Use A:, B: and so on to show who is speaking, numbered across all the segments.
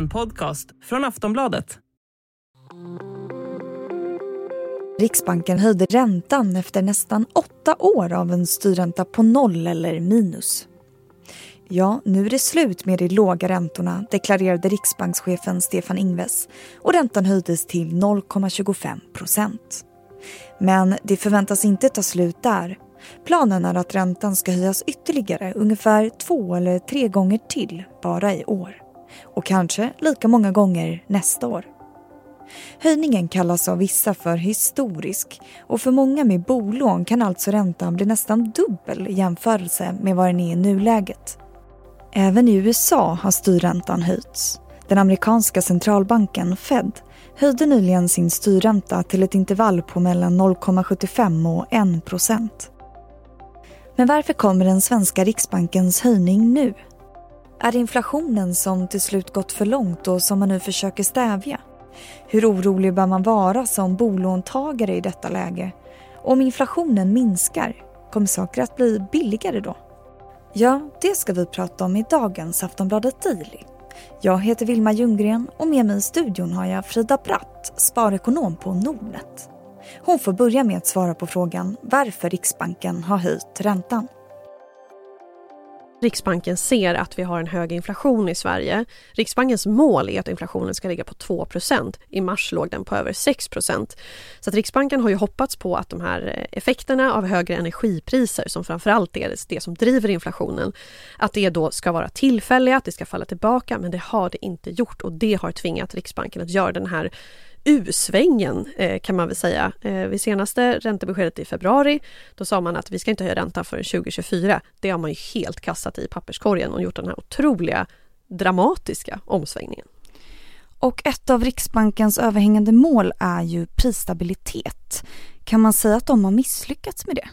A: En podcast från Aftonbladet.
B: Riksbanken höjde räntan efter nästan åtta år av en styrränta på noll eller minus. Ja, nu är det slut med de låga räntorna, deklarerade riksbankschefen Stefan Ingves och räntan höjdes till 0,25 procent. Men det förväntas inte ta slut där. Planen är att räntan ska höjas ytterligare ungefär två eller tre gånger till bara i år. Och kanske lika många gånger nästa år. Höjningen kallas av vissa för historisk och för många med bolån kan alltså räntan bli nästan dubbel i jämförelse med vad den är i nuläget. Även i USA har styrräntan höjts. Den amerikanska centralbanken Fed höjde nyligen sin styrränta till ett intervall på mellan 0,75 och 1 procent. Men varför kommer den svenska riksbankens höjning nu? Är det inflationen som till slut gått för långt och som man nu försöker stävja? Hur orolig bör man vara som bolåntagare i detta läge? Om inflationen minskar, kommer saker att bli billigare då? Ja, det ska vi prata om i dagens Aftonbladet Daily. Jag heter Vilma Ljunggren och med mig i studion har jag Frida Bratt, sparekonom på Nordnet. Hon får börja med att svara på frågan varför Riksbanken har höjt räntan.
C: Riksbanken ser att vi har en hög inflation i Sverige. Riksbankens mål är att inflationen ska ligga på 2% I mars låg den på över 6% Så att Riksbanken har ju hoppats på att de här eh, effekterna av högre energipriser som framförallt är det som driver inflationen, att det då ska vara tillfälliga, att det ska falla tillbaka, men det har det inte gjort. Och det har tvingat Riksbanken att göra den här U-svängen eh, kan man väl säga. Eh, vid senaste räntebeskedet i februari då sa man att vi ska inte höja räntan förrän 2024. Det har man ju helt kastat i papperskorgen och gjort den här otroliga dramatiska omsvängningen.
B: Och ett av Riksbankens överhängande mål är ju prisstabilitet. Kan man säga att de har misslyckats med det?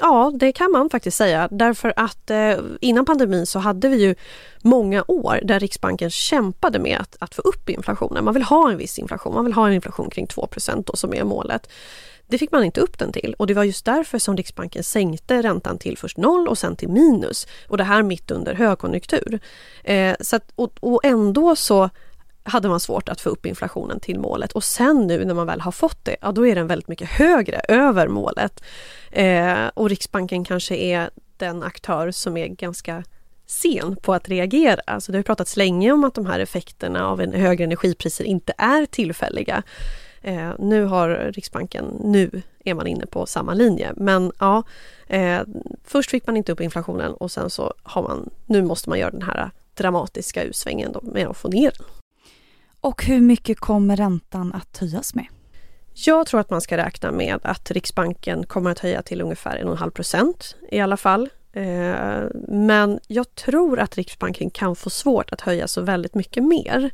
C: Ja, det kan man faktiskt säga därför att eh, innan pandemin så hade vi ju många år där Riksbanken kämpade med att, att få upp inflationen. Man vill ha en viss inflation, man vill ha en inflation kring 2 då som är målet. Det fick man inte upp den till och det var just därför som Riksbanken sänkte räntan till först noll och sen till minus. Och det här mitt under högkonjunktur. Eh, så att, och, och ändå så hade man svårt att få upp inflationen till målet och sen nu när man väl har fått det, ja då är den väldigt mycket högre över målet. Eh, och Riksbanken kanske är den aktör som är ganska sen på att reagera. Alltså det har pratats länge om att de här effekterna av en högre energipriser inte är tillfälliga. Eh, nu har Riksbanken, nu är man inne på samma linje. Men ja, eh, först fick man inte upp inflationen och sen så har man, nu måste man göra den här dramatiska utsvängen med att få ner den.
B: Och hur mycket kommer räntan att höjas med?
C: Jag tror att man ska räkna med att Riksbanken kommer att höja till ungefär 1,5 procent i alla fall. Eh, men jag tror att Riksbanken kan få svårt att höja så väldigt mycket mer.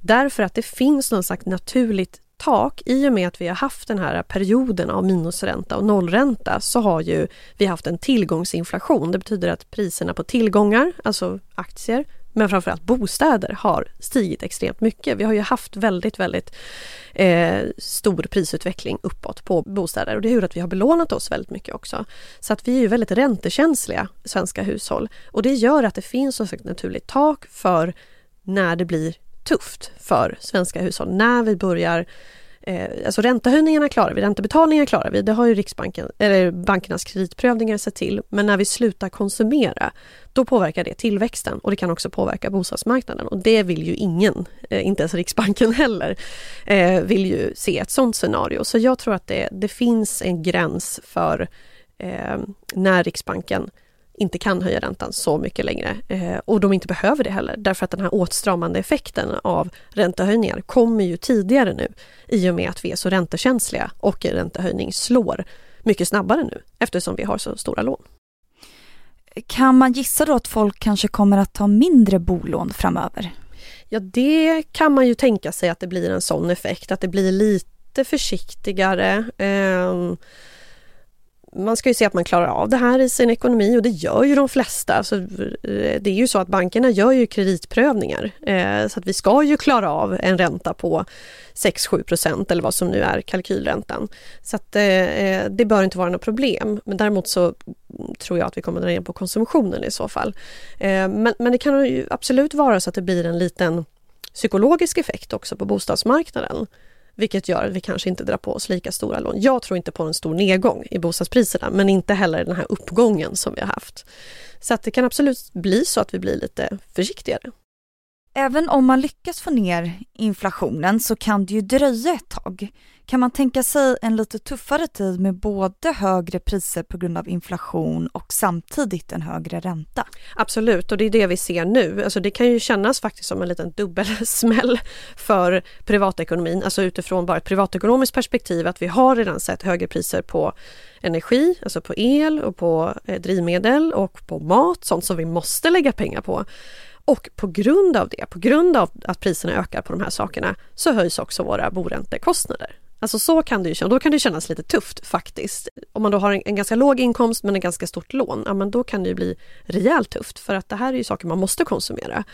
C: Därför att det finns någon slags naturligt tak. I och med att vi har haft den här perioden av minusränta och nollränta så har ju vi haft en tillgångsinflation. Det betyder att priserna på tillgångar, alltså aktier, men framförallt bostäder har stigit extremt mycket. Vi har ju haft väldigt, väldigt eh, stor prisutveckling uppåt på bostäder och det gör att vi har belånat oss väldigt mycket också. Så att vi är ju väldigt räntekänsliga, svenska hushåll. Och det gör att det finns ett naturligt tak för när det blir tufft för svenska hushåll. När vi börjar Eh, alltså räntehöjningarna klarar vi, räntebetalningar klarar vi. Det har ju Riksbanken, eller bankernas kreditprövningar sett till. Men när vi slutar konsumera, då påverkar det tillväxten och det kan också påverka bostadsmarknaden. Och det vill ju ingen, eh, inte ens Riksbanken heller, eh, vill ju se ett sådant scenario. Så jag tror att det, det finns en gräns för eh, när Riksbanken inte kan höja räntan så mycket längre eh, och de inte behöver det heller därför att den här åtstramande effekten av räntehöjningar kommer ju tidigare nu i och med att vi är så räntekänsliga och en räntehöjning slår mycket snabbare nu eftersom vi har så stora lån.
B: Kan man gissa då att folk kanske kommer att ta mindre bolån framöver?
C: Ja, det kan man ju tänka sig att det blir en sån effekt, att det blir lite försiktigare. Eh, man ska ju se att man klarar av det här i sin ekonomi och det gör ju de flesta. Alltså, eh, det är ju så att bankerna gör ju kreditprövningar eh, så att vi ska ju klara av en ränta på 6-7 procent eller vad som nu är kalkylräntan. Så att eh, eh, det bör inte vara något problem. Men däremot så tror jag att vi kommer dra ner på konsumtionen i så fall. Eh, men, men det kan ju absolut vara så att det blir en liten psykologisk effekt också på bostadsmarknaden. Vilket gör att vi kanske inte drar på oss lika stora lån. Jag tror inte på en stor nedgång i bostadspriserna men inte heller den här uppgången som vi har haft. Så att det kan absolut bli så att vi blir lite försiktigare.
B: Även om man lyckas få ner inflationen så kan det ju dröja ett tag. Kan man tänka sig en lite tuffare tid med både högre priser på grund av inflation och samtidigt en högre ränta?
C: Absolut, och det är det vi ser nu. Alltså det kan ju kännas faktiskt som en liten dubbelsmäll för privatekonomin, alltså utifrån bara ett privatekonomiskt perspektiv att vi har redan sett högre priser på energi, alltså på el och på eh, drivmedel och på mat, sånt som vi måste lägga pengar på. Och på grund av det, på grund av att priserna ökar på de här sakerna, så höjs också våra boräntekostnader. Alltså så kan det ju kännas, då kan det kännas lite tufft faktiskt. Om man då har en, en, ganska låg inkomst men ett ganska stort lån, ja men då kan det ju bli rejält tufft för att det här är ju saker man måste konsumera.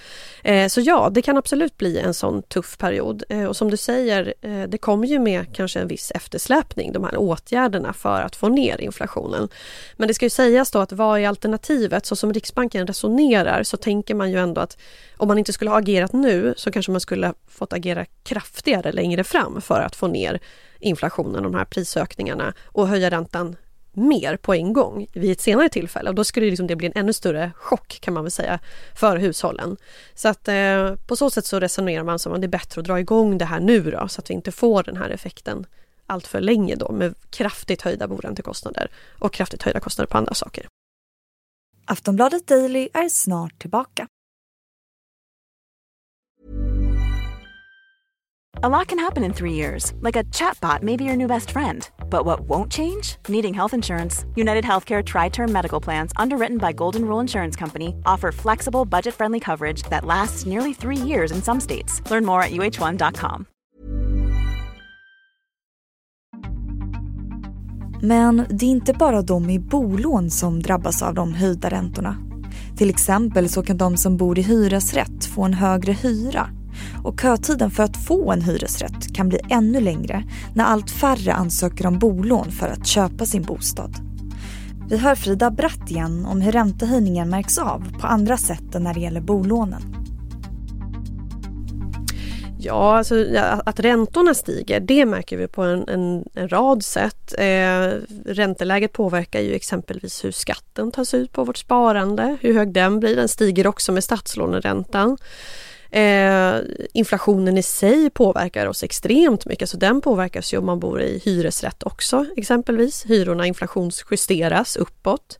C: Eh, så ja, det kan absolut bli en sån tuff period eh, och som du säger, eh, det kommer ju med kanske en viss eftersläpning, de här åtgärderna för att få ner inflationen. Men det ska ju sägas då att vad är alternativet? Så som Riksbanken resonerar så tänker man ju ändå att om man inte skulle ha agerat nu så kanske man skulle fått agera kraftigare längre fram för att få ner inflationen, de här prisökningarna och höja räntan mer på en gång vid ett senare tillfälle. Och då skulle liksom det bli en ännu större chock kan man väl säga för hushållen. Så att eh, på så sätt så resonerar man som att det är bättre att dra igång det här nu då så att vi inte får den här effekten allt för länge då med kraftigt höjda boräntekostnader och kraftigt höjda kostnader på andra saker.
B: Aftonbladet Daily är snart tillbaka.
D: A lot can happen in three years, like a chatbot may be your new best friend. But what won't change? Needing health insurance. United Healthcare Tri Term Medical Plans, underwritten by Golden Rule Insurance Company, offer flexible, budget friendly coverage that lasts nearly three years in some states. Learn more at uh1.com.
B: Men det är inte bara de i bolån som drabbas av de höjda räntorna. Till exempel så kan de som bor i hyresrätt få en högre hyra och kötiden för att få en hyresrätt kan bli ännu längre när allt färre ansöker om bolån för att köpa sin bostad. Vi hör Frida Bratt igen om hur räntehöjningen märks av på andra sätt än när det gäller bolånen.
C: Ja, alltså, att räntorna stiger det märker vi på en, en, en rad sätt. Eh, ränteläget påverkar ju exempelvis hur skatten tas ut på vårt sparande, hur hög den blir. Den stiger också med statslåneräntan. Eh, inflationen i sig påverkar oss extremt mycket, så den påverkas ju om man bor i hyresrätt också exempelvis. Hyrorna inflationsjusteras uppåt.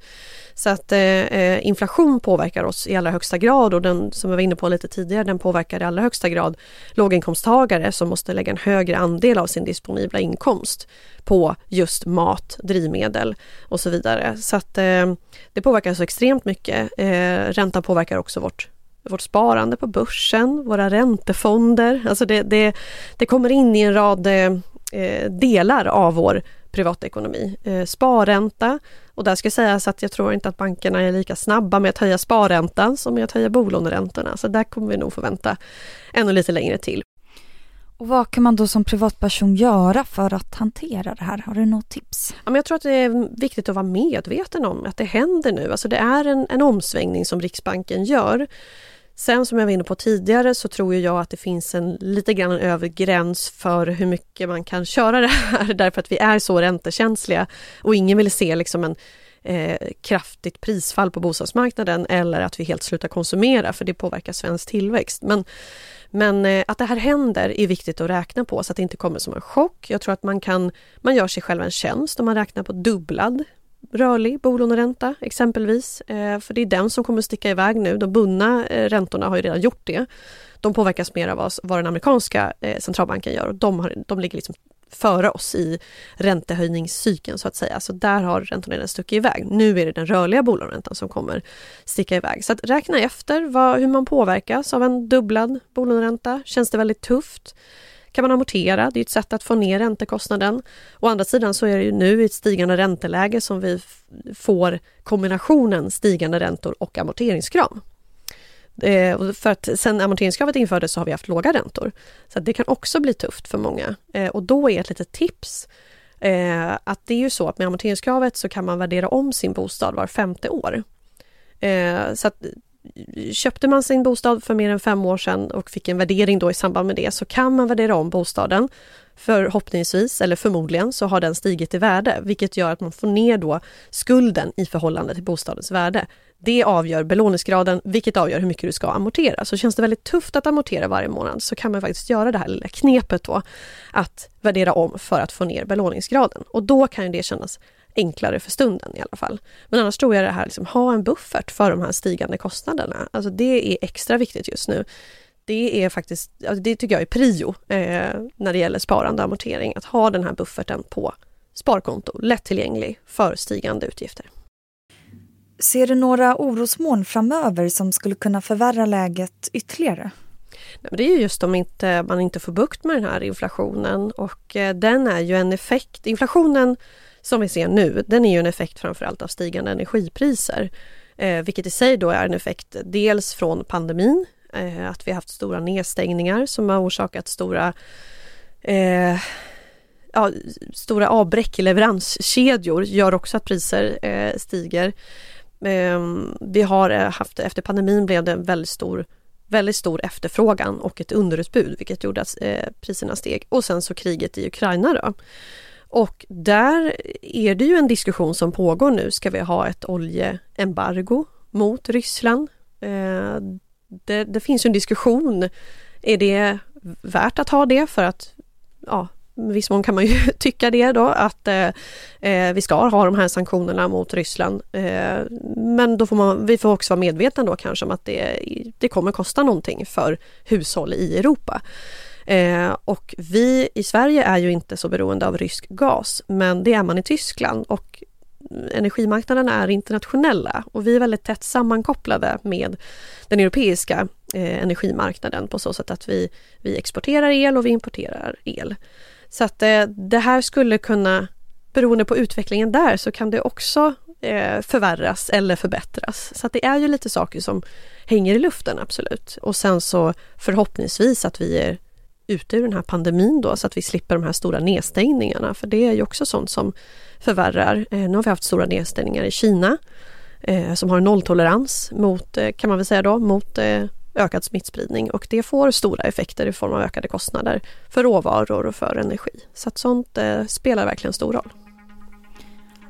C: Så att eh, eh, inflation påverkar oss i allra högsta grad och den som jag var inne på lite tidigare, den påverkar i allra högsta grad låginkomsttagare som måste lägga en högre andel av sin disponibla inkomst på just mat, drivmedel och så vidare. Så att eh, det påverkar så extremt mycket. Eh, räntan påverkar också vårt vårt sparande på börsen, våra räntefonder. Alltså det, det, det kommer in i en rad eh, delar av vår privatekonomi. Eh, sparränta och där ska sägas att jag tror inte att bankerna är lika snabba med att höja sparräntan som med att höja bolåneräntorna. Så där kommer vi nog få vänta ännu lite längre till.
B: Och vad kan man då som privatperson göra för att hantera det här? Har du något tips?
C: Ja, men jag tror att det är viktigt att vara medveten om att det händer nu. Alltså det är en, en omsvängning som Riksbanken gör. Sen som jag var inne på tidigare så tror jag att det finns en lite grann en övre gräns för hur mycket man kan köra det här därför att vi är så räntekänsliga och ingen vill se liksom en eh, kraftigt prisfall på bostadsmarknaden eller att vi helt slutar konsumera för det påverkar svensk tillväxt. Men, men eh, att det här händer är viktigt att räkna på så att det inte kommer som en chock. Jag tror att man kan, man gör sig själv en tjänst om man räknar på dubblad rörlig bolåneränta exempelvis. Eh, för det är den som kommer att sticka iväg nu. De bundna eh, räntorna har ju redan gjort det. De påverkas mer av vad, den amerikanska eh, centralbanken gör och de, har, de ligger liksom före oss i räntehöjningscykeln så att säga. Så där har räntorna redan stuckit iväg. Nu är det den rörliga bolåneräntan som kommer sticka iväg. Så att räkna efter vad, hur man påverkas av en dubblad bolåneränta. Känns det väldigt tufft? Kan man amortera, det är ett sätt att få ner räntekostnaden. Å andra sidan så är det ju nu i ett stigande ränteläge som vi får kombinationen stigande räntor och amorteringskrav. Eh, för att sen amorteringskravet infördes så har vi haft låga räntor. Så det kan också bli tufft för många. Eh, och då är ett litet tips eh, att det är ju så att med amorteringskravet så kan man värdera om sin bostad var femte år. Eh, så att köpte man sin bostad för mer än fem år sedan och fick en värdering då i samband med det så kan man värdera om bostaden. Förhoppningsvis, eller förmodligen, så har den stigit i värde vilket gör att man får ner då skulden i förhållande till bostadens värde. Det avgör belåningsgraden, vilket avgör hur mycket du ska amortera. Så känns det väldigt tufft att amortera varje månad så kan man faktiskt göra det här lilla knepet då att värdera om för att få ner belåningsgraden. Och då kan det kännas enklare för stunden i alla fall. Men annars tror jag det här, liksom, ha en buffert för de här stigande kostnaderna. Alltså det är extra viktigt just nu. Det är faktiskt, alltså det tycker jag är prio eh, när det gäller sparande och amortering, att ha den här bufferten på sparkonto, lättillgänglig för stigande utgifter.
B: Ser du några orosmoln framöver som skulle kunna förvärra läget ytterligare?
C: Det är just om inte, man inte får bukt med den här inflationen och eh, den är ju en effekt. Inflationen som vi ser nu, den är ju en effekt framförallt av stigande energipriser. Eh, vilket i sig då är en effekt dels från pandemin, eh, att vi haft stora nedstängningar som har orsakat stora eh, ja, stora avbräck i leveranskedjor gör också att priser eh, stiger. Eh, vi har eh, haft, efter pandemin blev det en väldigt stor väldigt stor efterfrågan och ett underutbud vilket gjorde att eh, priserna steg. Och sen så kriget i Ukraina då. Och där är det ju en diskussion som pågår nu. Ska vi ha ett oljeembargo mot Ryssland? Eh, det, det, finns ju en diskussion. Är det värt att ha det för att ja, viss mån kan man ju tycka det då att eh, eh, vi ska ha de här sanktionerna mot Ryssland. Eh, men då får man, vi får också vara medvetna då kanske om att det, det kommer kosta någonting för hushåll i Europa. Eh, och vi i Sverige är ju inte så beroende av rysk gas, men det är man i Tyskland och energimarknaderna är internationella och vi är väldigt tätt sammankopplade med den europeiska eh, energimarknaden på så sätt att vi, vi exporterar el och vi importerar el. Så att eh, det här skulle kunna, beroende på utvecklingen där, så kan det också eh, förvärras eller förbättras. Så att det är ju lite saker som hänger i luften, absolut. Och sen så förhoppningsvis att vi är ute ur den här pandemin då så att vi slipper de här stora nedstängningarna för det är ju också sånt som förvärrar. Eh, nu har vi haft stora nedstängningar i Kina eh, som har nolltolerans mot, eh, kan man väl säga då, mot eh, ökad smittspridning och det får stora effekter i form av ökade kostnader för råvaror och för energi. Så att sånt eh, spelar verkligen stor roll.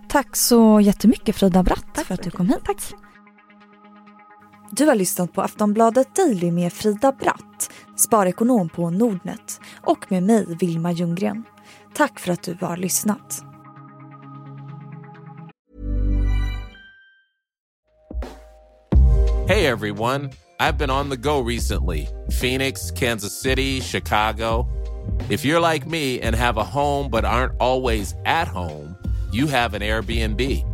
B: Tack så jättemycket Frida Bratt Tack för att du kom hit.
C: Tack.
B: Du har lyssnat på Aftonbladet Daily med Frida Bratt, sparekonom på Nordnet och med mig Vilma Ljunggren. Tack för att du har lyssnat.
E: Hej everyone, I've been on the go recently. Phoenix, Kansas City, Chicago. If you're like me and have a home but aren't always at home, you have an Airbnb.